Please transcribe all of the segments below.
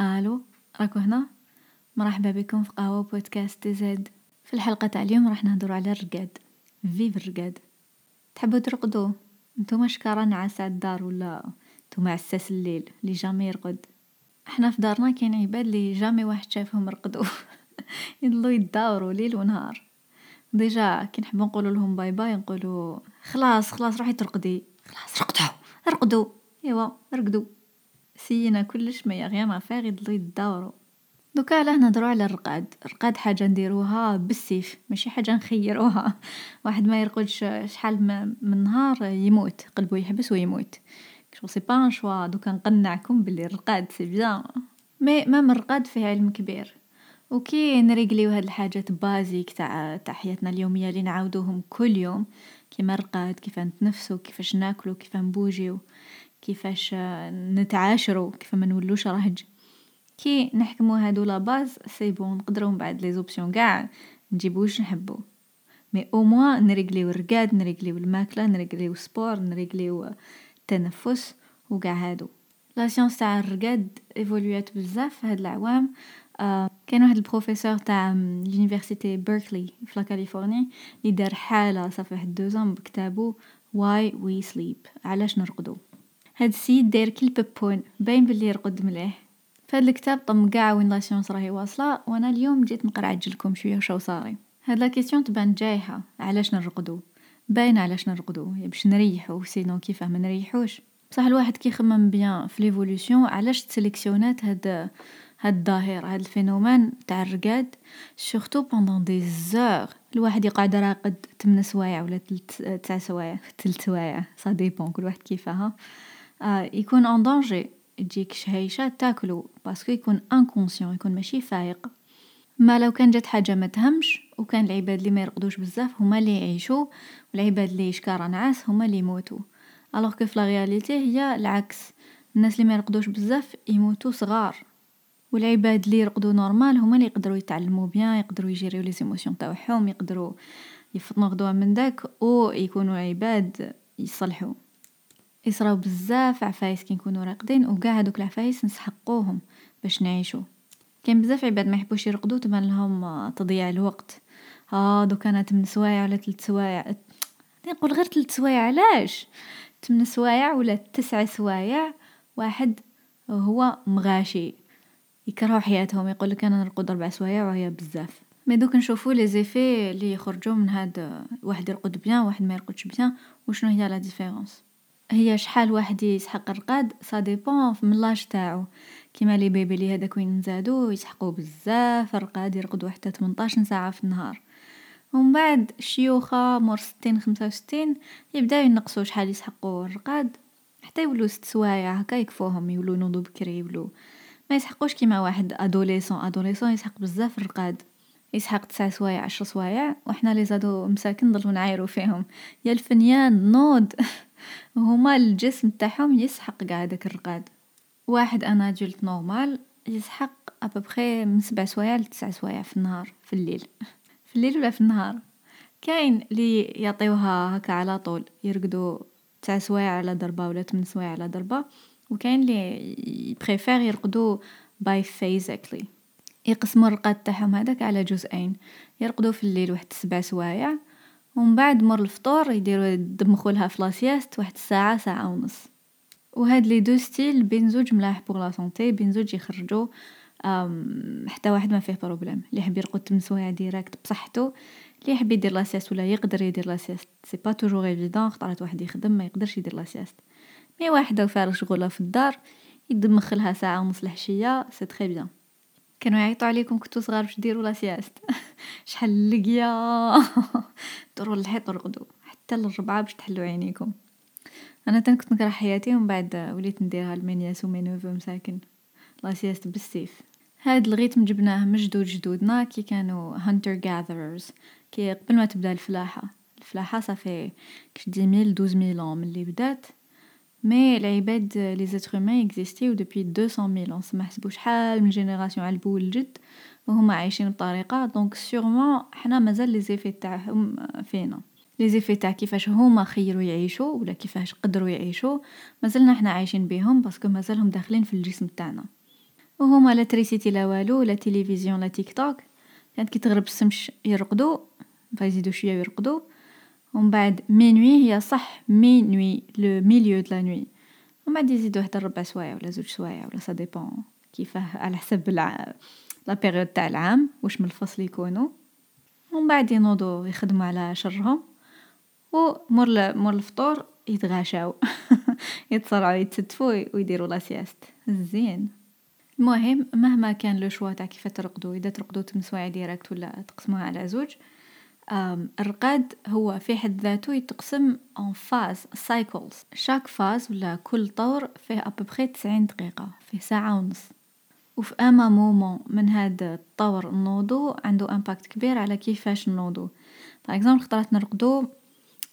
ألو راكو هنا؟ مرحبا بكم في قهوة بودكاست DZ. في الحلقة تاع اليوم راح نهضروا على الرقاد. Vive الرقاد. تحبوا ترقدوا نتوما شكارة نعاس الدار ولا نتوما عساس الليل اللي jamais يرقد. إحنا في دارنا كاين عباد اللي jamais واحد شافهم رقدوا يضلوا يداوروا ليل ونهار. Déjà كي نحبوا نقولوا لهم bye bye نقولوا خلاص خلاص روحي ترقدي. خلاص رقدوا رقدوا ايوا رقدوا sinon كلش ما rien à faire يضلوا يداوروا donc علاه نهضروا على الرقاد. الرقاد حاجة نديروها بالسيف ماشي حاجة نخيروها. واحد ما يرقدش شحال من نهار يموت قلبو يحبس ويموت. شغل c'est pas un choix دوكا نقنعكم بلي الرقاد c'est bien mais même الرقاد فيه علم كبير. وكي نريقليو هاد الحاجات basiques تاع تاع حياتنا اليومية اللي نعاودوهم كل يوم. كيما الرقاد كيف نتنفسو كيفاش ناكلو كيف نبوجيو. كيفاش نتعاشرو كيف ما نولوش رهج كي نحكمو هادو la base c'est bon نقدرو من بعد les options قاع نجيبو واش نحبو. mais au moins نريقليو الرقاد نريقليو الماكلة نريقليو ال sport نريقليو التنفس وقاع هادو. La science تاع الرقاد ايفولويات بزاف هاد العوام. آه كان واحد البروفيسور تاع l'université بيركلي في كاليفورنيا اللي دار حالة ça fait واحد deux ans بكتابو Why We Sleep علاش نرقدو؟ هاد السيد داير كي البيبون باين بلي يرقد مليح. فهاد الكتاب لم قاع وين la science راهي واصلة وأنا اليوم جيت نقرأ لكم شوية وشو صاري. هاد la question تبان جايحة علاش نرقدو؟ باين علاش نرقدو باش نريحو sinon كيفاه ما نريحوش. بصح الواحد كي يخمم bien في l'évolution علاش تسيليكسيونات هاد هاد الظاهرة هاد ال phénomène تاع الرقاد؟ surtout pendant des heures الواحد يقعد راقد 8 سوايع ولا 9 سوايع 3 سوايع. ça dépend كل واحد كيفاها يكون en danger تجيك شهيشة تاكلو parce que يكون inconscient يكون ماشي فايق ما لو كان جات حاجة ما تهمش وكان العباد اللي ما يرقدوش بزاف هما اللي يعيشوا والعباد اللي شكارة نعاس هما اللي يموتوا alors que voilà هي العكس الناس اللي ما يرقدوش بزاف يموتوا صغار والعباد اللي يرقدوا normal هما اللي يقدروا يتعلموا bien يقدروا يجيريو les émotions تاعهم يقدروا يفطنوا غدوه من داك أو يكونوا عباد يصلحوا يصراو بزاف عفايس كي نكونوا راقدين وكاع هادوك العفايس نسحقوهم باش نعيشوا كاين بزاف عباد ما يحبوش يرقدوا تبان لهم تضييع الوقت. آه donc أنا 8 سوايع ولا 3 سوايع؟ نقول غير 3 سوايع علاش؟ 8 سوايع ولا 9 سوايع واحد هو مغاشي. يكرهوا حياتهم يقول لك أنا نرقد ربع سوايع وهي بزاف. mais دوك نشوفوا les effets اللي يخرجوا من هاد واحد يرقد bien واحد ما يرقدش bien وشنو هي la différence؟ هي شحال واحد يسحق الرقاد ça dépend من l'âge تاعو. كيما les bébés لي هذاك وين نزادو يسحقوا بزاف الرقاد يرقدوا حتى 18 ساعة في النهار. ومن بعد الشيوخة مور ستين خمسة وستين يبداو ينقصوا شحال يسحقوا الرقاد حتى يولو ست سوايع هكا يكفوهم يولو ينوضو بكري يولو. ما يسحقوش كيما واحد adolescent adolescent يسحق بزاف الرقاد يسحق تسع سوايع عشر سوايع وحنا les ados مساكن نضلو نعايرو فيهم. يا الفنيان نوض. هما الجسم تاعهم يسحق قاع داك الرقاد. واحد un adulte normal يسحق ابوبخي من سبع سوايع لتسع سوايع في النهار في الليل. في الليل ولا في النهار؟ كاين لي يعطيوها هكا على طول يرقدوا تسع سوايع على ضربة ولا 8 سوايع على ضربة. وكاين لي préfèrent يرقدوا biphasically يقسموا الرقاد تاعهم هذاك على جزئين يرقدوا في الليل واحد سبع سوايع ومن بعد مور الفطور يديروا يدمخوا لها في la sieste واحد الساعة ساعة ونص. وهاد les deux styles بين زوج ملاح pour la santé بين زوج يخرجوا حتى واحد ما فيه problème اللي يحب يرقد 8 سوايع directe بصحته اللي يحب يدير la sieste ولا يقدر يدير la sieste c'est pas toujours évident خطرات واحد يخدم ما يقدرش يدير la sieste mais واحدة فارغ شغلها في الدار يدمخ لها ساعة ونص الحشية c'est très bien كانوا يعيطوا عليكم كنتو صغار باش ديروا la sieste. شحال لقيا. دوروا للحيط ورقدوا حتى للربعة باش تحلوا عينيكم. أنا تاني كنت نكره حياتي ومن بعد وليت نديرها لمنياس ومينوفو مساكن. la sieste بالسيف. هاد ال rythme جبناه من جدود جدودنا كي كانوا hunter gatherers كي قبل ما تبدأ الفلاحة. الفلاحة صافي كش dix mille douze mille من اللي بدات. mais العباد les êtres humains existaient depuis 200 mille. نسما حسبو شحال من générations على البو الجد وهما عايشين بطريقة. donc sûrement حنا مازال les effets تاعهم فينا. les effets تاع كيفاش هما خيروا يعيشوا ولا كيفاش قدروا يعيشوا مازلنا حنا عايشين بهم parce que مازالهم داخلين في الجسم تاعنا. وهما لا électricité لا والو لا تيليفزيون لا تيك توك. كانت كي تغرب السمش يرقدو فيزيدو شوية ويرقدو ومن بعد minuit هي صح minuit le milieu de la nuit ومن بعد يزيدو حتى ربع سوايع ولا زوج سوايع ولا ça dépend كيفاه على حسب الع... la période تاع العام واش من الفصل يكونوا. ومن بعد ينوضوا يخدموا على شرهم. ومور مور الفطور يتغاشاو. يتصرعوا يتستفوا ويديروا la sieste زين. المهم مهما كان le choix تاع كيف ترقدوا إذا ترقدوا 8 سوايع directe ولا تقسموها على زوج الرقاد هو في حد ذاته يتقسم en phases cycles chaque phase ولا كل طور فيه ابوبخي 90 دقيقة. فيه ساعة ونص. وفي أما moment من هاد الطور نوضو عنده impact كبير على كيفاش نوضو. par exemple خطرات نرقدو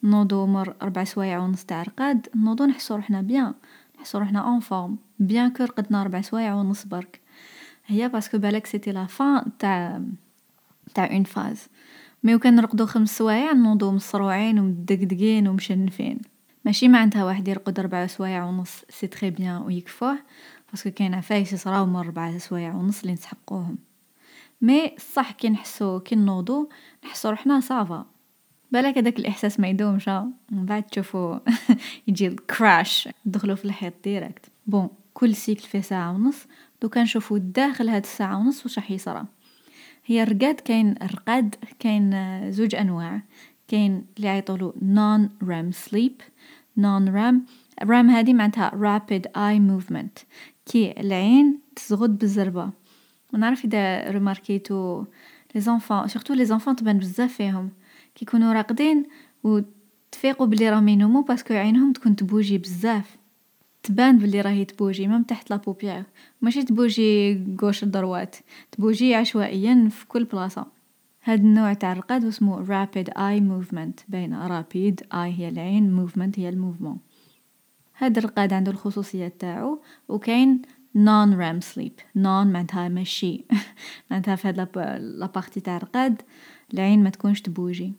نوضو مور ربع سوايع ونص تاع رقاد نوضو نحسو روحنا bien نحسو روحنا en forme bien que رقدنا ربع سوايع ونص برك. هي parce que بالك c'était la fin تاع تاع une phase mais وكان نرقدو خمس سوايع نوضو مصروعين ومدقدقين ومشنفين. ماشي معناتها واحد يرقد ربع سوايع ونص c'est très bien ويكفوه. parce que كاين عفايس يصراو من ربع سوايع ونص اللي نسحقوهم. mais صح كي نحسو كي نوضو نحسو روحنا ça va. بالك هداك الإحساس ما يدومش من بعد تشوفو يجي ال crash دخلو في الحيط directe bon كل cycle فيه ساعة ونص. دوكا نشوفو داخل هاد الساعة ونص واش راح يصرى هي الرقاد كاين الرقاد كاين زوج أنواع. كاين اللي يعيطولو non REM sleep non REM REM هادي معناتها rapid eye movement. كي العين تزغد بالزربة. ونعرف إذا رماركيتو les enfants surtout les enfants تبان بزاف فيهم. كي يكونوا راقدين وتفيقوا بلي راهم ينوموا parce que عينهم تكون تبوجي بزاف. تبان بلي راهي تبوجي même تحت لا ماشي تبوجي gauche droite تبوجي عشوائيا في كل بلاصة. هاد النوع تاع الرقاد اسمه rapid eye movement. باينة rapid eye هي العين movement هي ال mouvement. هاد الرقاد عنده الخصوصية تاعو وكاين non REM sleep non معناتها ماشي معناتها في هاد لابارتي تاع الرقاد العين ما تكونش تبوجي.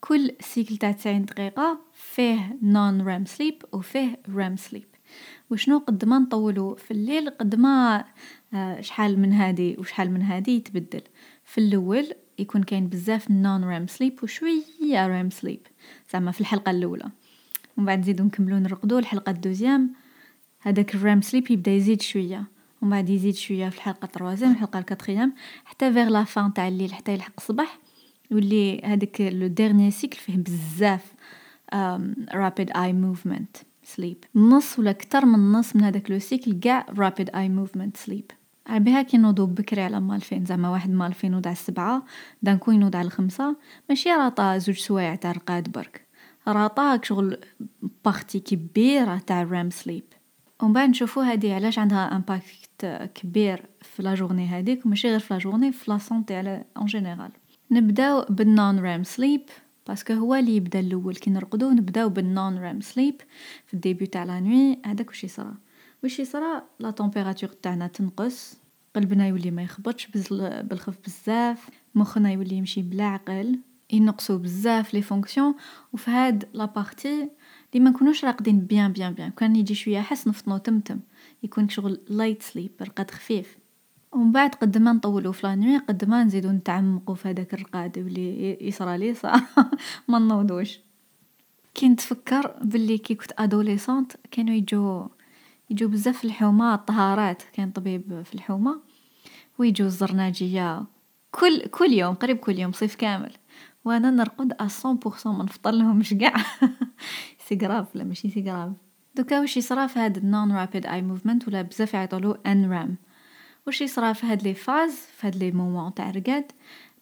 كل سيكل تاع 90 دقيقة فيه non REM sleep وفيه REM sleep. وشنو قد ما نطولو في الليل قد ما آه، شحال من هادي وشحال من هادي يتبدل. في الأول يكون كاين بزاف non REM sleep وشوية REM sleep. زعما في الحلقة الأولى. ومن بعد نزيدو نكملو نرقدو الحلقة ال deuxième. هذاك ال REM sleep يبدا يزيد شوية ومن بعد يزيد شوية في الحلقة ال troisième الحلقة ال quatrième حتى vers la fin تاع الليل حتى يلحق الصباح. يولي هذاك le dernier cycle فيه بزاف rapid eye movement sleep نص ولا كتر من نص من هذاك le cycle قاع rapid eye movement sleep على بها كي نوضو بكري على مالفين زعما واحد مالفين ينوض على السبعة d'un coup ينوض على الخمسة. ماشي راطا زوج سوايع تاع رقاد برك. راطاك شغل partie كبيرة تاع ال REM sleep. ومن بعد نشوفو هادي علاش عندها impact كبير في la journée هاديك وماشي غير في la journée في la santé على en général نبداو بال non REM sleep parce que هو اللي يبدا الأول. كي نرقدو نبداو بال non REM sleep في ال début تاع la nuit. هذاك واش يصرى واش يصرى la température تاعنا تنقص قلبنا يولي ما يخبطش بالخف بزاف مخنا يولي يمشي بلا عقل. ينقصوا بزاف les fonctions وفي هاد la partie اللي ما نكونوش راقدين bien bien bien كان يجي شوية حس نفطنو تمتم يكون شغل light sleep رقاد خفيف ومن بعد قد ما نطولوا في la nuit قد ما نزيدو نتعمقوا في هذاك الرقاد يولي يصرى لي صح ما نوضوش كي نتفكر باللي كي كنت adolescente كانوا يجو يجو بزاف الحومه الطهارات كان طبيب في الحومه ويجو الزرناجيه كل كل يوم قريب كل يوم صيف كامل وأنا نرقد à cent pour cent ما نفطرلهمش قاع c'est grave لا ماشي c'est grave. donc واش يصرا في هاد ال non rapid eye movement ولا بزاف يعيطولو non-REM واش يصرا في هاد les phases في هاد les moments تاع رقاد؟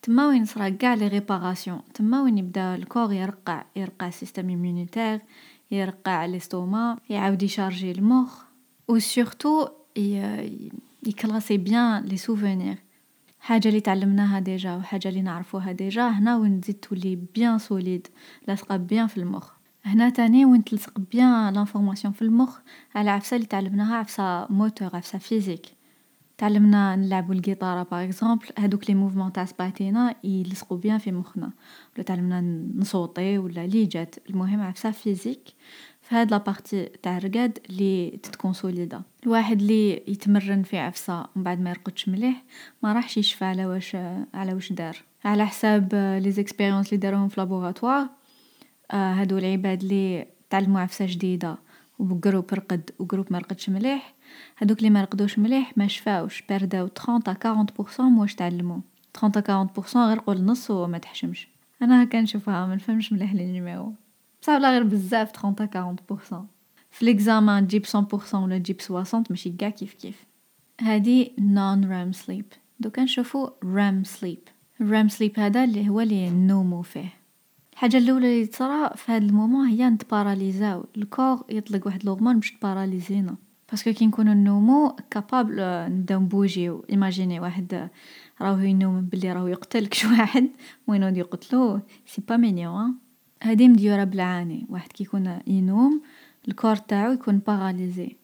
تما وين صرا قاع les réparations تما وين يبدا ال corps يرقع يرقع ال système immunitaire يرقع l'estomac يعاود ي charger المخ و surtout ي classer bien les souvenirs حاجة اللي تعلمناها déjà و حاجة اللي نعرفوها déjà هنا وين تزيد تولي bien solide لاصقة bien في المخ. هنا تاني وين تلصق bien l'information في المخ على عفسة اللي تعلمناها عفسة motrice عفسة physique تعلمنا نلعبو الجيتارة par exemple هادوك les mouvements تاع صباعتينا يلصقو bien في مخنا. ولا تعلمنا نصوتي ولا لي جات. المهم عفسة physique. في هاد la partie تاع الرقاد اللي تت consolida. الواحد اللي يتمرن في عفسه ومن بعد ما يرقدش مليح ما راحش يشفى على واش على واش دار. على حساب les expériences اللي داروهم في laboratoire هادو العباد اللي تعلموا عفسه جديدة. و groupe رقد و groupe ما رقدش مليح. هادوك اللي ما رقدوش مليح ما شفاوش. perdاو 30 à 40% من واش تعلموا 30 à 40% غير قول نص وما تحشمش. أنا هكا نشوفها ما نفهمش مليح les numéros بصح ولا غير بزاف 30 à 40% في l'examen تجيب 100% ولا تجيب 60 ماشي كاع كيف كيف. هادي non-REM sleep donc نشوفو REM sleep ال REM sleep هذا اللي هو اللي نومو فيه. الحاجة الأولى اللي تصرا في هذا ال moment هي نت paralysاو ال corps يطلق واحد l'hormone باش ت paralyserنا. parce que كي نكونو نومو capables نبداو نبوجيو ايماجيني واحد راهو ينوم بلي راهو يقتل كش واحد وينوض يقتلوه c'est pas mignon هادي مديوره بالعاني. واحد كي يكون ينوم ال corps تاعو يكون paralysé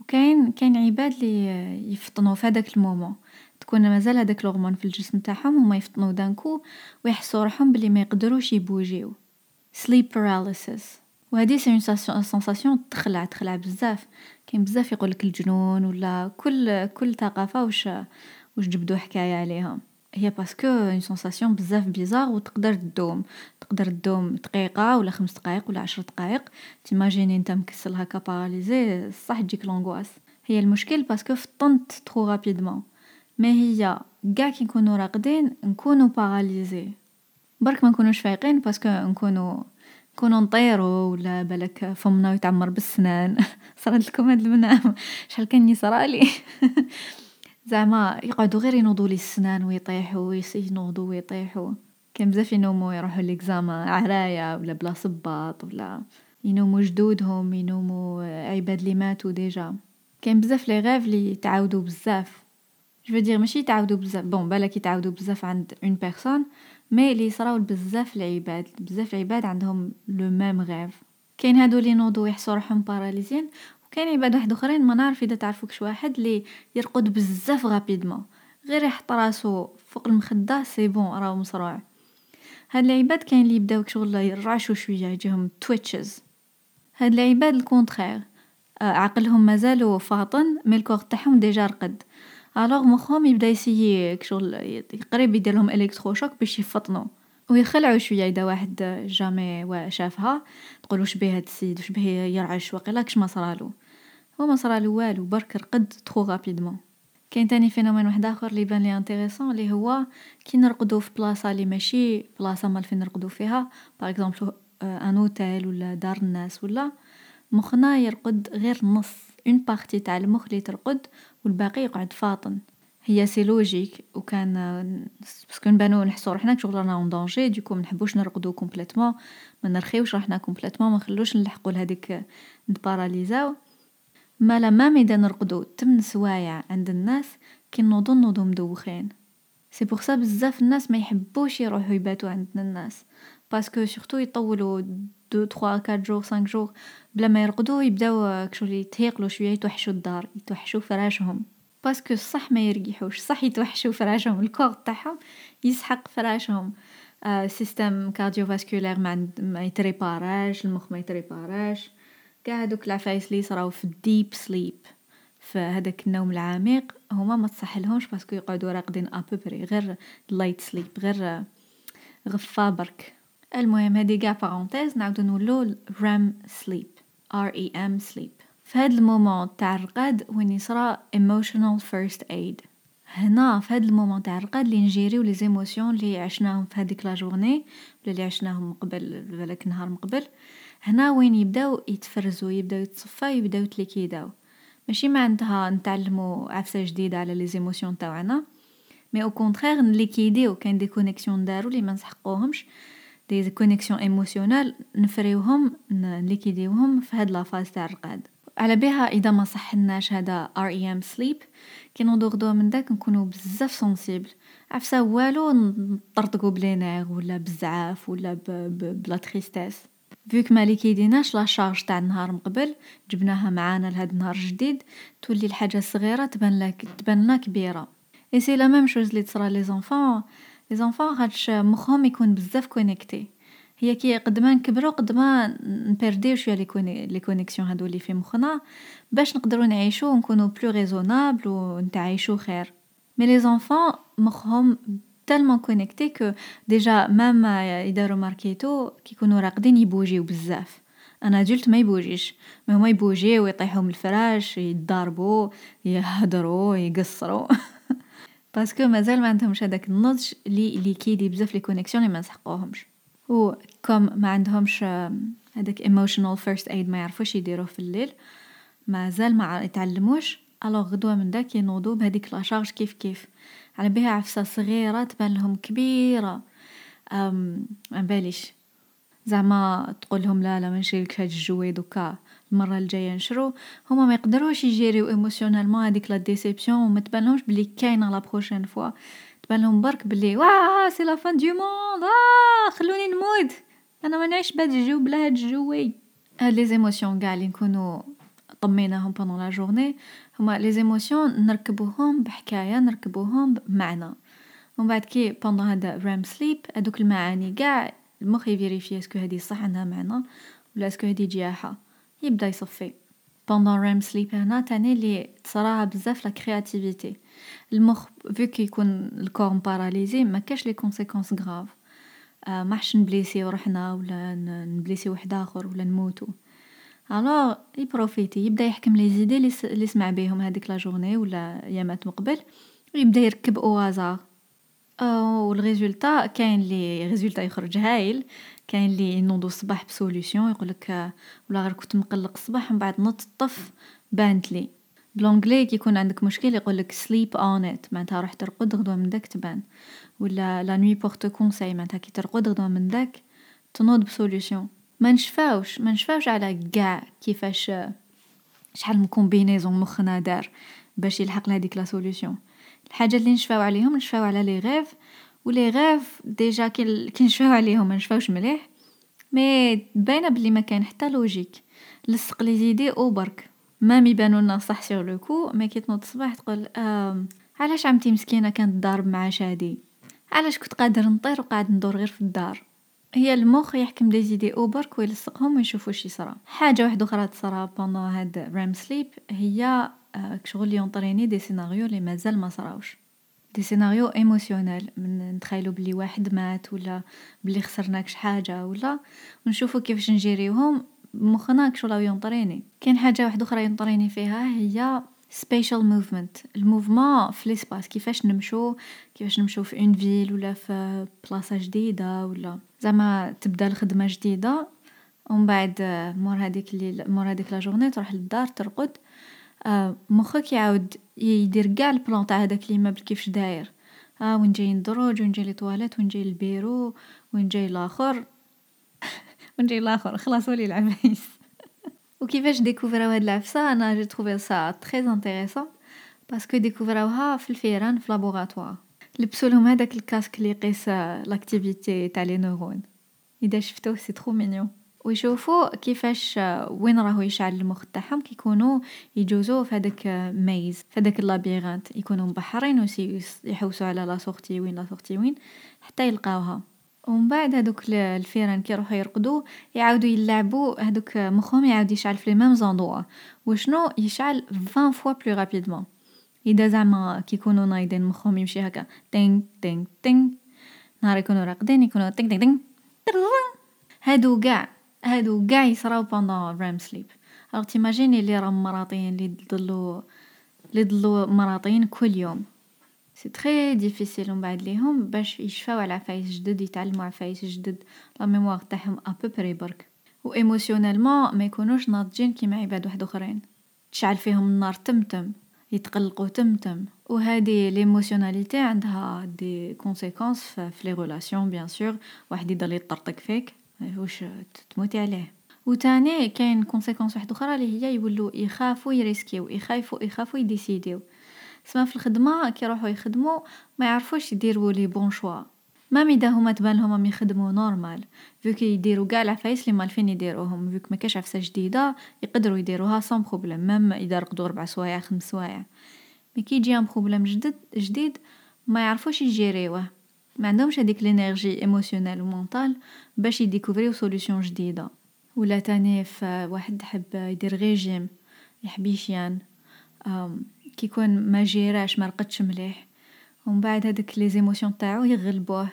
وكاين كاين عباد اللي يفطنوا في هذاك ال moment. تكون مازال هذاك l'hormone في الجسم تاعهم هما يفطنوا d'un coup ويحسوا روحهم بلي ما يقدروش يبوجيو. Sleep paralysis. وهذه c'est sensation تخلع تخلع بزاف. كاين بزاف يقولك الجنون ولا كل كل ثقافة واش واش جبدوا حكاية عليها. هي parce que une sensation بزاف bizarre وتقدر تدوم. تقدر تدوم دقيقة ولا خمس دقائق ولا عشر دقائق ت imaginer انت مكسل هكا paralysé صح تجيك l'angoisse هي المشكل parce que فطنت trop rapidement ما هي قاع كي نكونو راقدين نكونو paralysés برك ما نكونوش فايقين parce que نكونو نكونو نطيرو ولا بالك فمنا يتعمر بالسنان؟ صرات لكم هاد المنام. شحال كان صرالي زعما يقعدو غير ينوضوا لي السنان ويطيحوا ينوضوا ويطيحوا. كان بزاف ينوموا يروحوا l'examen عرايا ولا بلا صباط ولا ينوموا جدودهم ينوموا عباد اللي ماتوا déjà. كاين بزاف les rêves اللي تعاودوا بزاف. je veux dire ماشي يتعاودوا بزاف. bon بالك يتعاودوا بزاف عند une personne mais اللي يصراو بزاف العباد بزاف العباد عندهم le même rêve كاين هادو اللي ينوضوا يحسوا روحهم paralysين وكاين عباد واحد أخرين ما نعرف إذا تعرفوا كش واحد اللي يرقد بزاف rapidement غير يحط راسو فوق المخدة c'est bon راهو مصروع. هاد العباد كاين اللي يبداو شغل يرعشوا شوية يجيهم twitches هاد العباد au contraire عقلهم مازالو فاطن mais ال corps تاعهم déjà رقد. alors مخهم يبدا ي essayer كشغل قريب يدير لهم électrochoc باش يفطنوا ويخلعوا شوية اذا واحد jamais شافها تقول واش بيه هاد السيد واش بيه يرعش واقيلا كش ما صرالو هو ما صرالو والو برك رقد trop rapidement كاين تاني phénomène واحد اخر اللي يبان لي intéressant اللي هو كي نرقدو في بلاصه اللي ماشي بلاصه اللي موالفين نرقدو فيها par exemple un hôtel ولا دار الناس ولا مخنا يرقد غير نص une partie تاع المخ اللي ترقد والباقي يقعد فاطن. هي c'est logique وكان parce que نبانو نحسو روحنا كشغل رانا en danger donc منحبوش نرقدو complètement ما نرخيوش روحنا complètement ما نخلوش نلحقو لهاديك نت paralysاو. مالا même إذا نرقدو. تمن سوايع عند الناس كي نوضو نوضو مدوخين. c'est pour ça بزاف الناس ما يحبوش يروحو يباتو عند الناس. parce que surtout يطولوا deux trois quatre jours cinq jours بلا ما يرقدو يبداو كشغل يتهيقلو شوية يتوحشو الدار يتوحشو فراشهم parce que صح ما يرقحوش صح يتوحشو فراشهم ال corps تاعهم يسحق فراشهم آه système cardiovasculaire ما, ما يت réparaش المخ ما يت réparaش كاع هادوك العفايس اللي يصراو في ال deep sleep في النوم العميق هما ما تصحلهمش parce que يقعدوا راقدين à peu près غير light sleep غير غفا برك المهم هادي قاع parenthèse نعاودو نولو REM sleep REM sleep في هاد ال moment تاع الرقاد وين يصرى emotional first aid. هنا في هاد ال moment تاع الرقاد اللي نجيريو les émotions اللي عشناهم في هذيك la journée ولا اللي عشناهم قبل بالك نهار من قبل. هنا وين يبداو يتفرزو يبداو يتصفى يبداو يتليكيداو. ماشي معناتها نتعلمو عفسة جديدة على les émotions تاعنا mais au contraire نليكيديو. كاين des connexions دارو لي ما نسحقوهمش. des connexions émotionnelles نفريوهم نليكيديوهم في هاد la phase تاع الرقاد. على بها إذا ما صحناش هذا REM sleep كي نوضو غدوه من داك نكونو بزاف sensibles عفسة والو نطرطقو ب les nerfs ولا بزعاف ولا ب la tristesse فيك ما ليكيديناش la charge تاع النهار مقبل جبناها معانا لهاد النهار الجديد تولي الحاجة صغيرة تبان لك تبان لنا كبيرة. et c'est la même chose اللي تصرا les enfants les enfants خاطش مخهم يكون بزاف connecté هي كي قد ما نكبروا قد ما نبيرديو شوية les connexions هادو اللي في مخنا باش نقدروا نعيشوا ونكونوا plus raisonnables ونتعايشوا خير mais les enfants مخهم tellement connecté que déjà même إذا ريماركيتو كي يكونوا راقدين يبوجيو بزاف un adulte ما يبوجيش ما هما يبوجيو ويطيحوا من الفراش يضربوا يهدروا يقصروا parce que مازال ما عندهمش هذاك النضج اللي اللي يليكيدي بزاف les connexions اللي ما نسحقوهمش و comme ما عندهمش هذاك emotional first aid ما يعرفوش يديروه في الليل مازال ما يتعلموش alors غدوه من داك ينوضوا بهذيك la charge كيف كيف على بها عفسه صغيره تبان لهم كبيره ام ما باليش زعما تقول لهم لا لا ما نشريلكش هاد ال jouet دوكا المره الجاية نشرو هما ما يقدروش يجيريو émotionnellement هذيك la déception وما تبانلهمش بلي كاينة la prochaine fois تبان لهم برك بلي واه c'est la fin du monde آه خلوني نموت! أنا ما نعيش بهاد الجو بلا هاد ال jouet هاد les émotions قاع اللي نكونوا طميناهم pendant la journée هما les émotions نركبوهم بحكاية نركبوهم بمعنى. ومن بعد كي pendant هذا REM sleep هذوك المعاني قاع المخ يفيريفي est-ce que هادي صح عندها معنى؟ ولا est-ce que هادي جياحة؟ يبدأ يصفي. pendant REM sleep هنا تاني اللي تصراها بزاف la créativité المخ vu يكون ال corps paralysé ما كاش les conséquences graves آه ما حش نبليسيو روحنا ولا نبليسيو واحد آخر ولا نموتو. alors يبروفيتي يبدأ يحكم les idées اللي سمع بيهم هذيك la journée ولا ايامات مقبل ويبدأ يركب au hasard و ال résultat كاين les résultats يخرج هايل. كاين لي ينوضو الصباح ب solution يقولك ولا غير كنت مقلق الصباح من بعد نط طف بانت لي. ب l'anglais كي يكون عندك مشكل يقولك sleep on it معناتها روح ترقد غدوة من داك تبان. ولا la nuit porte conseil معناتها كي ترقد غدوة من داك تنوض ب solution ما نشفاوش ما نشفاوش على قاع كيفاش شحال من combinaison مخنا دار باش يلحق لهاديك la solution الحاجات اللي نشفاو عليهم نشفاو على les rêves و les rêves déjà كي نشفاو عليهم ما نشفاوش مليح mais باينة بلي ما كاين حتى logique. لصق les idées أو برك. ما يبانو لنا صح sur le coup mais كي تنوض الصباح تقول آه علاش عمتي مسكينة كانت ضارب مع شادي؟ علاش كنت قادر نطير وقاعد ندور غير في الدار؟ هي المخ يحكم des idées برك ويلصقهم ويشوف واش يصرى حاجة واحدة أخرى تصرى pendant هاد REM sleep هي شغل يونطريني des scénarios اللي مازال ما صراوش. des scénarios émotionnellement نتخيلو بلي واحد مات ولا بلي خسرنا كش حاجة ولا ونشوفو كيفاش نجيريوهم مخنا كشغل راهو ينطريني. كاين حاجة واحدة أخرى ينطريني فيها هي spatial movement ال mouvement في l'espace كيفاش نمشو كيفاش نمشو في une ville ولا في بلاصه جديده ولا زعما تبدا الخدمه جديده ومن بعد مور هذيك اللي مور هذيك la journée تروح للدار ترقد مخك يعاود يدير كاع ال plan تاع هذاك l'immeuble كيفاش داير ها آه وين جاي الدروج وين جاي les toilettes وين جاي البيرو وين جاي لاخر وين جاي لاخر خلاص ولي العفايس وكيفاش ديكوفراو هاد العفسه أنا j'ai trouvé ça très intéressant parce que ديكوفراوها في الفيران في laboratoire لبسوا لهم هذاك ال casque اللي يقيس l'activité تاع les neurones اذا شفتوه c'est trop mignon ويشوفوا كيفاش وين راهو يشعل المخ تاعهم كيكونوا يجوزوا في هذاك maze في هذاك ال labyrinthe يكونوا مبحرين يحوسوا على la sortie وين la sortie وين حتى يلقاوها ومن بعد هذوك الفيران كي يروحوا يرقدوا يعاودوا يلعبوا هذوك مخهم يعاود يشعل في les mêmes endroits وشنو؟ يشعل 20 fois plus rapidement إذا زعما كيكونوا نايضين مخهم يمشي هكا تين تين تين نهار يكونوا راقدين يكونوا تين تين تين هادو قاع هادو قاع يصراو pendant REM sleep alors t'imagines اللي راهم مراطين اللي ضلوا اللي ضلوا مراطين كل يوم. c'est très difficile من بعد ليهم باش يشفاو على عفايس جدد يتعلموا عفايس جدد. la mémoire تاعهم à peu près برك. و émotionnellement ما يكونوش ناضجين كيما عباد واحد آخرين. تشعل فيهم النار تمتم يتقلقوا تمتم. وهذه l'émotionnalité عندها des conséquences في les relations bien sûr واحد يضل يطرطق فيك واش تموتي عليه. وتاني كاين conséquences واحدة آخرى اللي هي يولوا يخافوا يريسكيو. يخافوا يخافوا يديسيديو. سما في الخدمة كي يروحوا يخدموا ما يعرفوش يديروا les bons choix. même اذا هما تبان لهم راهم يخدموا normal فيك يديروا كاع العفايس اللي مالفين يديروهم فيك ما كاش عفسة جديدة يقدروا يديروها sans problème même إذا رقدوا ربع سوايع خمس سوايع. mais كي يجي problème جديد جديد ما يعرفوش يجيريوه. ما عندهمش هذيك l'énergie émotionnelle و mentale باش يديكوفريو solution جديدة. ولا تاني واحد حب يدير ريجيم يحبيشيان كي يكون ما جيراش ما رقدش مليح. ومن بعد هذوك les émotions تاعو يغلبوه.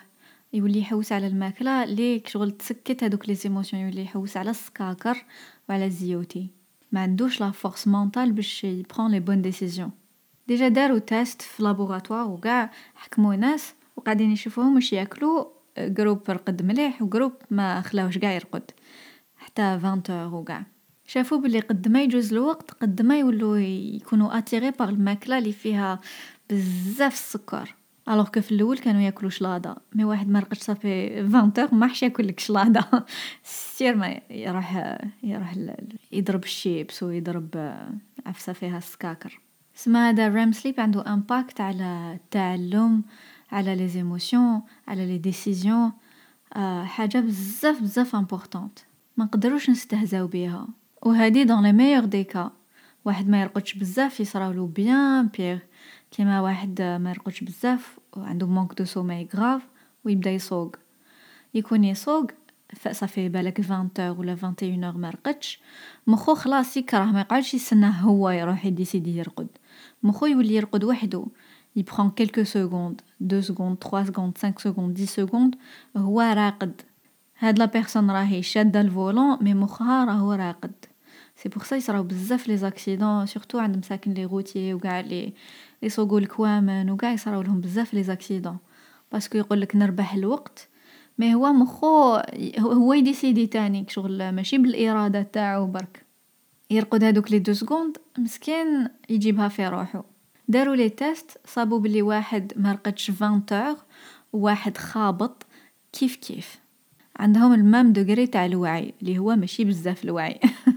يولي يحوس على الماكلة. لي شغل تسكت هذوك les émotions يولي يحوس على السكاكر وعلى الزيوتي. ما عندوش la force mentale باش ي prend les bonnes décisions. déjà داروا test في laboratoire وكاع حكموا ناس وقاعدين يشوفوهم واش ياكلو groupe رقد مليح و groupe ما خلاوش قاع يرقد. حتى 20 وكاع. شافوا بلي قد ما يجوز الوقت قد ما يولو يكونوا attirés par الماكلة اللي فيها بزاف السكر. alors que في الأول كانوا ياكلوا شلاضة. mais واحد ما رقدش صافي 20 ما راحش ياكل لك شلاضة. sûrement يروح يروح يضرب الشيبس ويضرب عفسة فيها السكاكر. سما هذا ال REM sleep عنده impact على التعلم على les émotions على les décisions آه حاجة بزاف بزاف importante ما نقدروش نستهزاو بيها. وهذه dans le meilleur des cas واحد ما يرقدش بزاف يصراولو bien pire كيما واحد ما يرقدش بزاف وعنده manque de sommeil grave ويبدا يصوق يكون يصوق صافي بالك 20 ولا 21 ما رقدش مخو خلاص يكره يقعدش يستناه هو يروح يديسيدي يرقد مخو يولي يرقد وحده ي prend quelques secondes deux secondes 3 secondes 5 secondes 10 secondes هو راقد هاد la personne راهي شاده ال volant mais مخها راهو راقد c'est pour ça يصراو بزاف les accidents surtout عند مساكن لي غوتيي وكاع لي يسوقوا الكوامن وكاع يصراو لهم بزاف les accidents parce que يقولك نربح الوقت. mais هو مخو هو يديسيدي تاني شغل ماشي بالإرادة تاعو برك. يرقد هادوك les deux secondes مسكين يجيبها في روحو. داروا les tests صابوا بلي واحد ما رقدش 20 وواحد خابط. كيف كيف؟ عندهم ال même degré تاع الوعي اللي هو ماشي بزاف الوعي.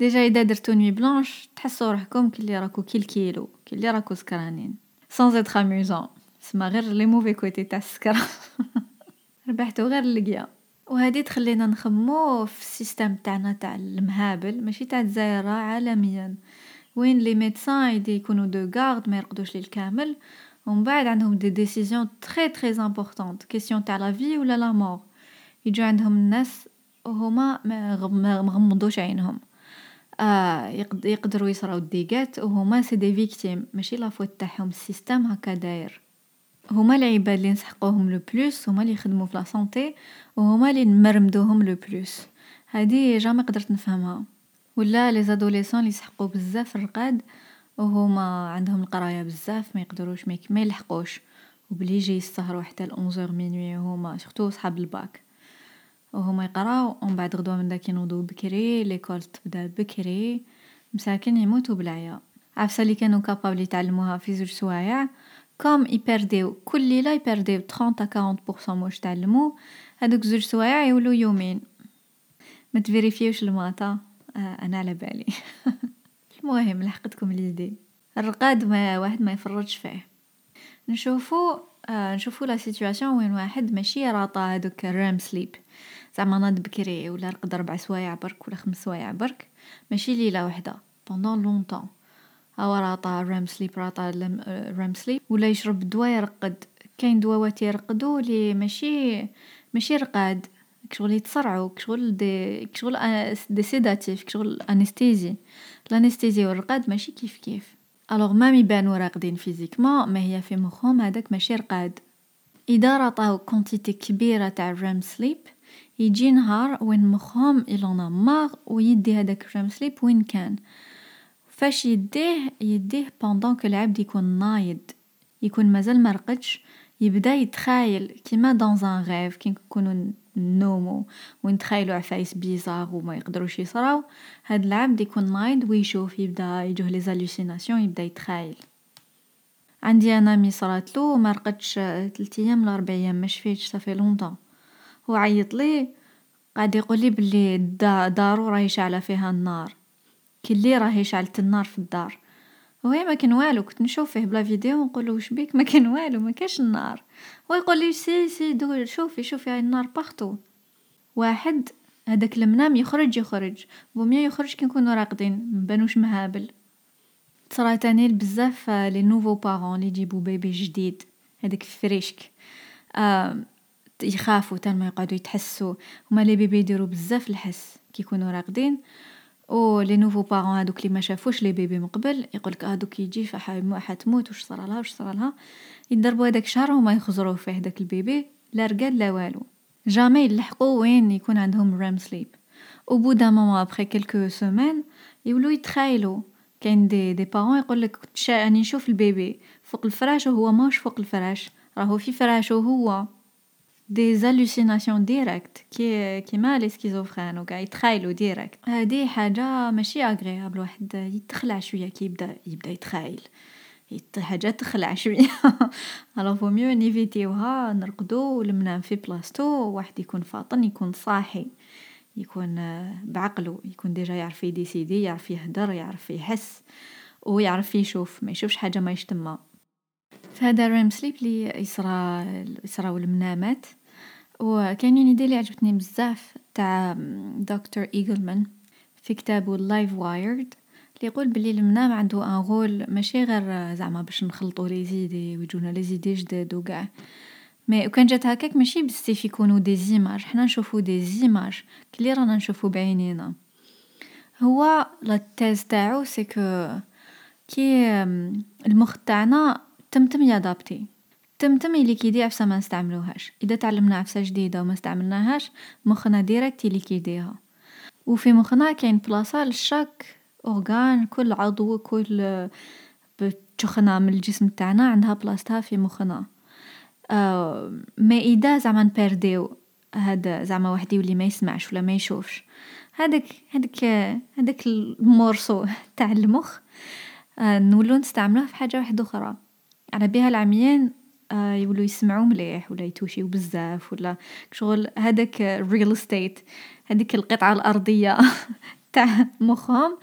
déjà اذا درتو nuit blanche تحسوا روحكم كلي راكو كيل كيلو كلي راكو سكرانين sans être amusant سما غير les mauvais côtés تاع السكرة ربحتو غير اللقيا وهذه تخلينا نخمو في ال système تاعنا تاع المهابل ماشي تاع الجزائر عالميا وين les médecins يدي يكونوا de garde ما يرقدوش ليل كامل ومن بعد عندهم des décisions très très importantes question تاع la vie ولا la mort يجو عندهم الناس وهما ما مغمضوش عينهم يقدروا يصراو dégâts وهما c'est des victimes ماشي la faute تاعهم ال système هكا داير. هما العباد اللي نسحقوهم le plus هما اللي يخدموا في la santé وهما اللي نمرمدوهم le plus. هذه jamais قدرت نفهمها. ولا les adolescents اللي يسحقوا بزاف الرقاد وهما عندهم القراية بزاف ما يقدروش ما يلحقوش. وبلي يجي يسهروا حتى ل 11 minuit هما surtout صحاب الباك. وهما يقراو ومن بعد غدوة من داك ينوضو بكري l'école تبدا بكري مساكن يموتو بالعيا. عفسة اللي كانوا capables يتعلموها في زوج سوايع. comme يبرديو كل ليلة يبرديو 30 ا 40% واش تعلمو. هادوك زوج سوايع يولو يومين. ما تفيريفيوش الماطا آه أنا على بالي. المهم لحقتكم l'idée الرقاد ما واحد ما يفرطش فيه. نشوفو آه نشوفو la situation وين واحد ماشي راطا هادوك ال REM sleep زعما ناض بكري ولا رقد ربع سوايع برك ولا خمس سوايع برك ماشي ليلة وحدة pendant longtemps هو راطا REM sleep راطا REM sleep ولا يشرب دواء يرقد كاين دواوات يرقدو لي ماشي ماشي رقاد. كشغل يتصرعو كشغل des كشغل des sédatifs كشغل anesthésie ال anesthésie والرقاد ماشي كيف كيف. alors même يبانو راقدين physiquement ما هي في مخهم هذاك ماشي رقاد. إذا راطاو quantité كبيرة تاع REM sleep يجي نهار وين مخهم il en a marre ويدي هداك ال REM sleep وين كان. فاش يديه يديه pendant que العبد يكون نايض يكون مازال مرقدش يبدا يتخايل. كيما dans un rêve كي نكونو نومو ونتخايلو عفايس bizarres وما يقدروش يصراو هاد العبد يكون نايض ويشوف يبدا يجوه les hallucinations يبدا يتخايل. عندي un ami صراتلو ما رقدش 3 أيام ولا 4 أيام ما شفيتش ça fait longtemps هو عيط لي قعد يقول لي بلي دارو راهي شاعله فيها النار. كي اللي راهي شعلت النار في الدار. وهي ما كان والو كنت نشوف فيه ب la vidéo ونقول له واش بيك؟ ما كان والو ما كاش النار. هو يقول لي c'est c'est deux شوفي شوفي هاي النار partout واحد هذاك المنام يخرج يخرج. بوميا يخرج كي نكونوا راقدين. مبانوش مهابل. تصرا تاني بزاف les nouveaux parents اللي يجيبو bébé جديد. هذاك فريشك. يخافوا tellement يقعدوا يتحسوا. هما les bébés يديروا بزاف الحس كي يكونوا راقدين. و les nouveaux parents هادوك لي ما شافوش les bébés من قبل يقولك آه دوك يجي حتموت واش صرالها واش صرالها يدربوا هذاك الشهر وما يخزروا فيه داك ال bébé لا رقاد لا والو. jamais يلحقوا وين يكون عندهم REM sleep au bout d'un moment après quelques semaines يولو يتخايلوا كاين des des parents يقولك راني نشوف ال bébé فوق الفراش وهو ماهوش فوق الفراش راهو في فراشو هو des hallucinations direct كي كيما les schizophrènes وكاع يتخايلوا direct هادي حاجة ماشي agréable واحد يتخلع شوية كي يبدا يبدا يتخايل حاجة تخلع شوية alors vaut mieux نيفيتيوها نرقدو المنام في بلاصتو واحد يكون فاطن يكون صاحي يكون بعقلو يكون déjà يعرف يديسيدي يعرف يهدر يعرف يحس ويعرف يشوف ما يشوفش حاجة ما يشتمها فهذا ال REM sleep لي يصرى يصراو المنامات وكاين une idée لي عجبتني بزاف تاع دكتور ايجلمان في كتابو Livewired اللي يقول بلي المنام عنده un rôle ماشي غير زعما باش نخلطو les idées ويجونا les idées جداد وكاع. mais وكان جات هكاك ماشي بزاف يكونوا des images حنا نشوفو des images كلي رانا نشوفو بعينينا. هو la thèse تاعو c'est que كي المخ تاعنا تمتم يادابتي. تمتم يلي كيدي عفسة ما نستعملوهاش إذا تعلمنا عفسة جديدة وما استعملناهاش مخنا direct يلي كيديها وفي مخنا كاين بلاصة للشاك أورغان كل عضو كل تخنا من الجسم تاعنا عندها بلاصتها في مخنا. آه ما إذا زعما نبرديو هذا زعما واحد يولي ما يسمعش ولا ما يشوفش. هذاك هذاك هذاك المورسو تاع المخ آه نولو نستعملوه في حاجة واحدة أخرى. على بها العميان يولو يسمعوا مليح ولا يتوشيو بزاف ولا شغل. هذاك real estate هذيك القطعة الأرضية تاع مخهم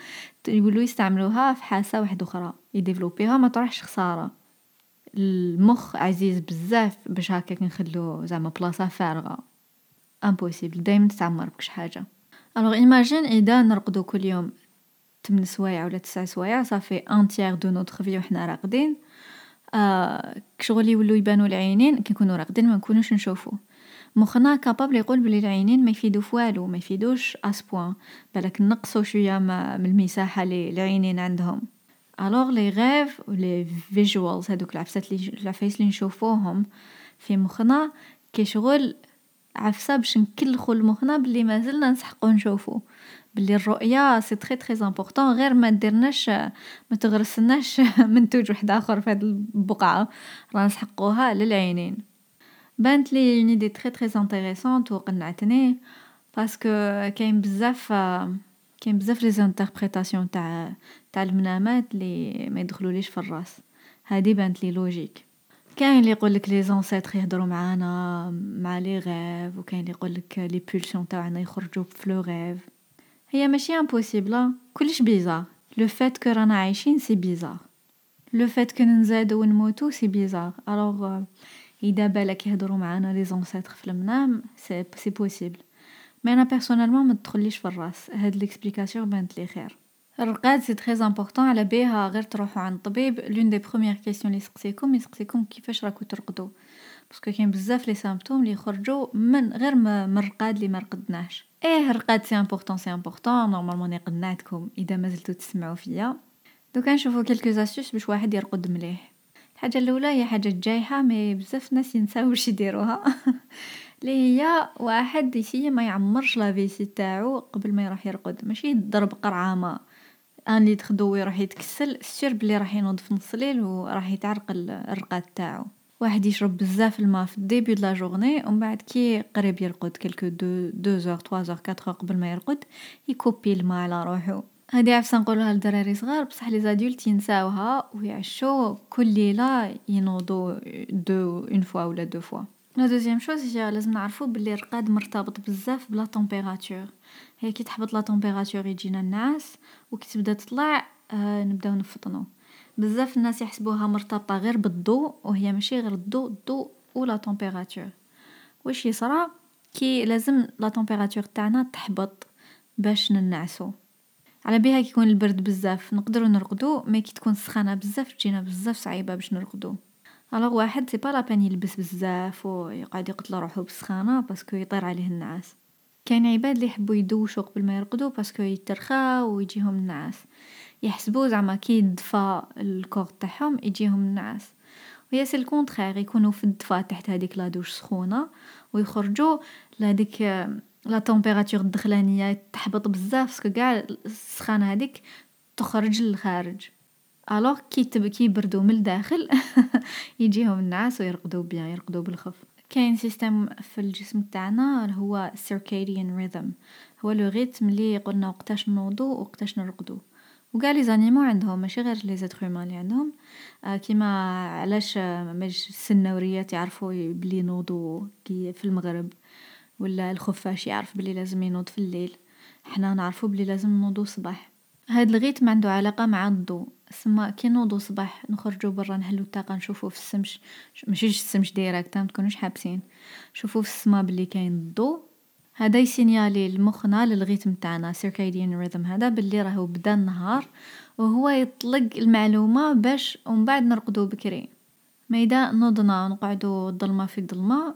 يولو يستعملوها في حاسة واحدة أخرى يديفلوبيها ما تروحش خسارة. المخ عزيز بزاف باش هكاك نخلو زعما بلاصة فارغة. impossible دايما تتعمر بكش حاجة. alors imagine إذا نرقدو كل يوم 8 سوايع ولا 9 سوايع ça fait un tiers de notre vie وحنا راقدين. آه كشغل يولو يبانو العينين كي نكونو راقدين ما نكونوش نشوفو. مخنا capable يقول بلي العينين ما يفيدو فوالو ما يفيدوش à ce point بالك نقصو شوية من المساحة لي العينين عندهم. alors les rêves les visuels هادوك العفسات لي العفايس لي نشوفوهم في مخنا كي شغل عفسة باش نكلخو لمخنا بلي مازلنا نسحقو نشوفو. بلي الرؤية c'est très très important غير ما ديرناش ما تغرسناش منتوج واحد آخر في هاد البقعة. راه نسحقوها للعينين. بانت لي une idée très très intéressante وقنعتني parce que كاين بزاف كاين بزاف les interprétations تاع تاع المنامات لي ما يدخلوليش في الرأس. هادي بانت لي logique كاين اللي يقولك les ancêtres يهضروا معانا مع les rêves وكاين اللي يقولك les pulsions تاعنا يخرجوا في le rêve. هي ماشي impossible كلش bizarre le fait que رانا عايشين c'est bizarre le fait que نزادو ونموتو c'est bizarre alors إذا بالك يهضروا معانا les ancêtres في المنام c'est c'est possible mais أنا personnellement ما تدخليش في الرأس. هاد l'explication بانت لي خير. الرقاد c'est très important على بيها غير تروحوا عند الطبيب l'une des premières questions لي يسقسيكم يسقسيكم كيفاش راكو ترقدوا parce que كاين بزاف les symptômes لي يخرجوا من غير من الرقاد اللي ما رقدناش إيه الرقاد c'est important c'est important normalement ني إذا ما زلتو تسمعوا فيا. دوكا نشوفو quelques astuces باش واحد يرقد مليح. الحاجة الأولى هي حاجة جايحة mais بزاف ناس ينساو واش يديروها. اللي هي واحد يسي ما يعمرش la vessie تاعو قبل ما يروح يرقد. ماشي يضرب قرعه ما un litre d'eau يروح يتكسل sûr بلي راح ينوض في نص الليل وراح يتعرقل الرقاد تاعو. واحد يشرب بزاف الماء في ال début de la journée ومن بعد كي قريب يرقد quelques deux deux heures trois heures quatre قبل ما يرقد يكوبي الماء على روحو. هادي عفسة نقولها للدراري صغار بصح les adultes ينساوها ويعشو كل ليلة ينوضو de une fois ولا deux fois. la deuxième chose هي لازم نعرفو بلي الرقاد مرتبط بزاف ب la température هي كي تحبط la température يجينا النعاس وكي تبدا تطلع نبداو نفطنو بزاف الناس يحسبوها مرتبطة غير بالضوء وهي ماشي غير الضوء الضوء و la température واش يصرى كي لازم la température تاعنا تحبط باش ننعسو على بها كي يكون البرد بزاف نقدروا نرقدو mais كي تكون سخانه بزاف تجينا بزاف صعيبه باش نرقدو alors واحد c'est pas la peine يلبس بزاف و يقعد يقتل روحو بالسخانة parce que يطير عليه النعاس. كاين عباد لي يحبو يدوشو قبل ما يرقدو parce que يترخاو و يجيهم النعاس. يحسبو زعما كي يدفى ال corps تاعهم يجيهم النعاس. و هي c'est le contraire يكونو في الدفا تحت هاديك la douche سخونة و يخرجو لهاديك la température الدخلانية تحبط بزاف parce que قاع السخانة هاذيك تخرج للخارج. alors كي تب كي من الداخل يجيهم النعاس و يرقدو bien يرقدو بالخف. كاين système في الجسم تاعنا هو circadian rhythm هو le rythme لي يقولنا وقتاش نوضو وقتاش نرقدو. و les animaux عندهم ماشي غير les êtres humains لي عندهم. كيما علاش ماش السناوريات يعرفو بلي ينوضو كي في المغرب ولا الخفاش يعرف بلي لازم ينوض في الليل. حنا نعرفو بلي لازم نوضو الصباح. هاد ال rythme عندو علاقة مع الضوء. سما كي نوضو الصباح نخرجو برا نحلو الطاقة نشوفو في السمش ماشيش السمش direct متكونوش حابسين. نشوفو في السما بلي كاين الضوء. هذا يسينيالي لمخنا لل rythme تاعنا circadian rhythm هذا بلي راهو بدا النهار و هو يطلق المعلومة باش و مبعد نرقدو بكري. ما اذا نوضنا و نقعدو ضلمة في ضلمة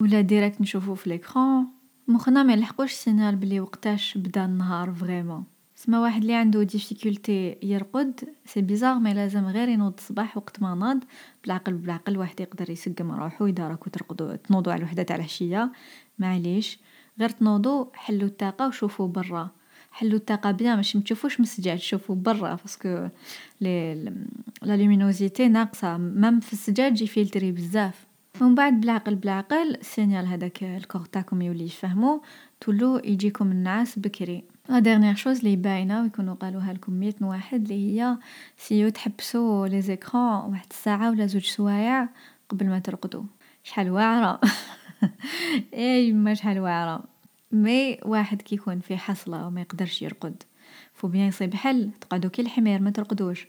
ولا direct نشوفو في l'écran مخنا ما يلحقوش يسينال بلي وقتاش بدا النهار vraiment. سما واحد لي عندو difficulté يرقد c'est bizarre mais لازم غير ينوض الصباح وقت ما ناض بالعقل بالعقل واحد يقدر يسقم روحو اذا راكو ترقدو تنوضو على الوحدة تاع العشية معليش غير تنوضو حلو الطاقة و شوفو برا. حلو الطاقة bien باش متشوفوش من الزجاج شوفو برا parce que لي la luminosité ناقصة même في الزجاج يجي filtrée بزاف. و مبعد بالعقل بالعقل ال signal هذاك ال corps تاعكم يولي يفهمو تولو يجيكم النعاس بكري. la dernière chose لي باينة و يكونو قالوها لكم مية واحد لي هي سيو تحبسو les écrans واحد الساعة ولا زوج سوايع قبل ما ترقدو. شحال واعرة إيه يما شحال واعرة. mais واحد كي يكون فيه حصلة و ما يقدرش يرقد faut bien يصيب حل تقعدو كي الحمير ما ترقدوش.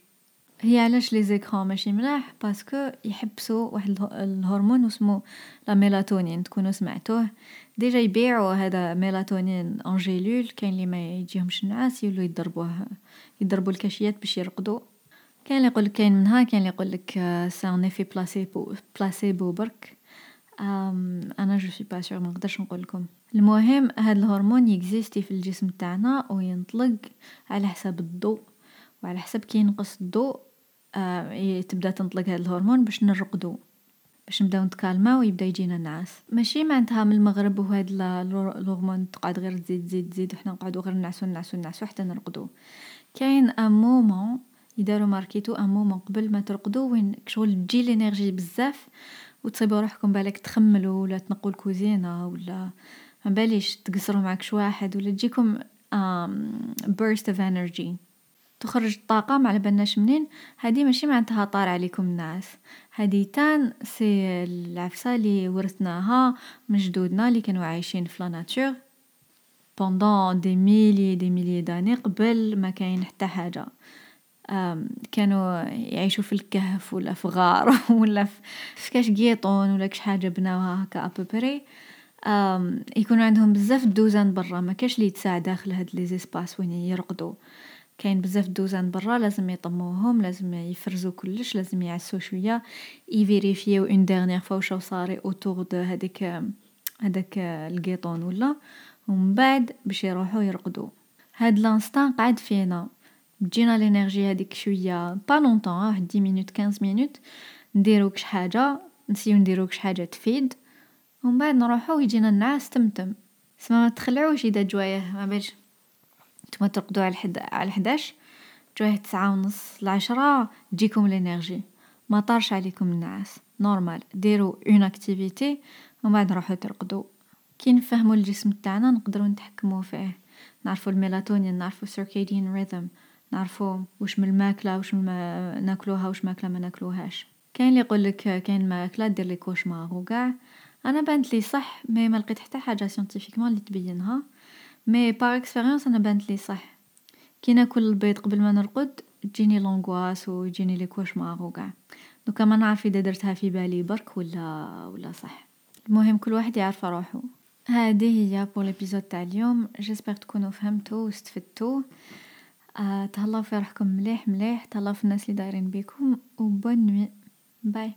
هي علاش les écrans ماشي ملاح parce que يحبسو واحد الهرمون اسمو la mélatonine تكونو سمعتوه. déjà يبيعو هذا mélatonine en gélules كاين لي ما يجيهمش النعاس يولو يضربوه يضربو الكاشيات باش يرقدو. كاين لي يقولك كاين منها كاين لي يقولك c'est un effet placebo placebo برك. أنا je suis pas sûr منقدرش نقولكم. المهم هاد الهرمون يكزيستي في الجسم تاعنا و ينطلق على حساب الضوء و على حساب كي ينقص الضوء تبدأ تنطلق هاد الهرمون باش نرقدو. باش نبداو نتكالماو و يبدا يجينا النعاس. ماشي معنتها من المغرب و هاد الهرمون تقعد غير تزيد تزيد تزيد و حنا نقعدو غير نعسو نعسو نعسو حتى نرقدو. كاين un moment إذا روماركيتو un moment قبل ما ترقدو وين كشغل تجي l'énergie بزاف و تصيبو روحكم بالاك تخملو ولا تنقو الكوزينة ولا مباليش تقصرو معاك شواحد ولا تجيكم burst of energy. تخرج الطاقة ما على بالناش منين هادي ماشي معناتها طار عليكم النعاس. هادي تاني c'est العفسة لي ورثناها من جدودنا لي كانو عايشين في la nature pendant des milliers des milliers d'années قبل ما كاين حتى حاجة. كانو يعيشو في الكهف ولا في غار ولا في كاش قيطون ولا كاش حاجة بناوها هاكا à peu près. يكونو عندهم بزاف الدوزان برا مكاش لي يتساع داخل هاد les espaces وين يرقدو. كاين بزاف دوزان برا لازم يطموهم لازم يفرزو كلش لازم يعسو شوية يفيريفيو une dernière fois واش صاري autour de هاديك هداك القيطون ولا و مبعد باش يروحو يرقدو. هاد l'instinct قعد فينا. تجينا l'énergie هاديك شوية pas longtemps واحد dix minutes quinze minutes نديرو كش حاجة نسيو نديرو كش حاجة تفيد و مبعد نروحو يجينا النعاس تمتم. سما ما تخلعوش إذا جوايه مابالش نتوما ترقدو على على حداش جويه تسعة و نص العشرة تجيكم l'énergie. ما طارش عليكم النعاس. normal ديرو une activité و مبعد روحو ترقدو. كي نفهمو الجسم تاعنا نقدرو نتحكمو فيه. نعرفو ال mélatonine نعرفو circadian rhythm نعرفو واش من الماكلة واش ناكلوها واش ماكلة ما ناكلوهاش. كاين لي يقولك كاين ماكلة دير les cauchemars و قاع. أنا بانتلي صح mais ما لقيت حتى حاجة scientifiquement لي تبينها. mais par expérience أنا بانتلي صح. كي ناكل البيض قبل ما نرقد تجيني l'angoisse و يجيني les cauchemars و قاع. ما نعرف إذا درتها في بالي برك ولا ولا صح. المهم كل واحد يعرف روحو. هادي هي pour l'épisode تاع اليوم j'espère تكونو فهمتو و استفدتو. تهلاو في روحكم مليح مليح تهلاو في الناس لي دايرين بيكم و bonne nuit. bye.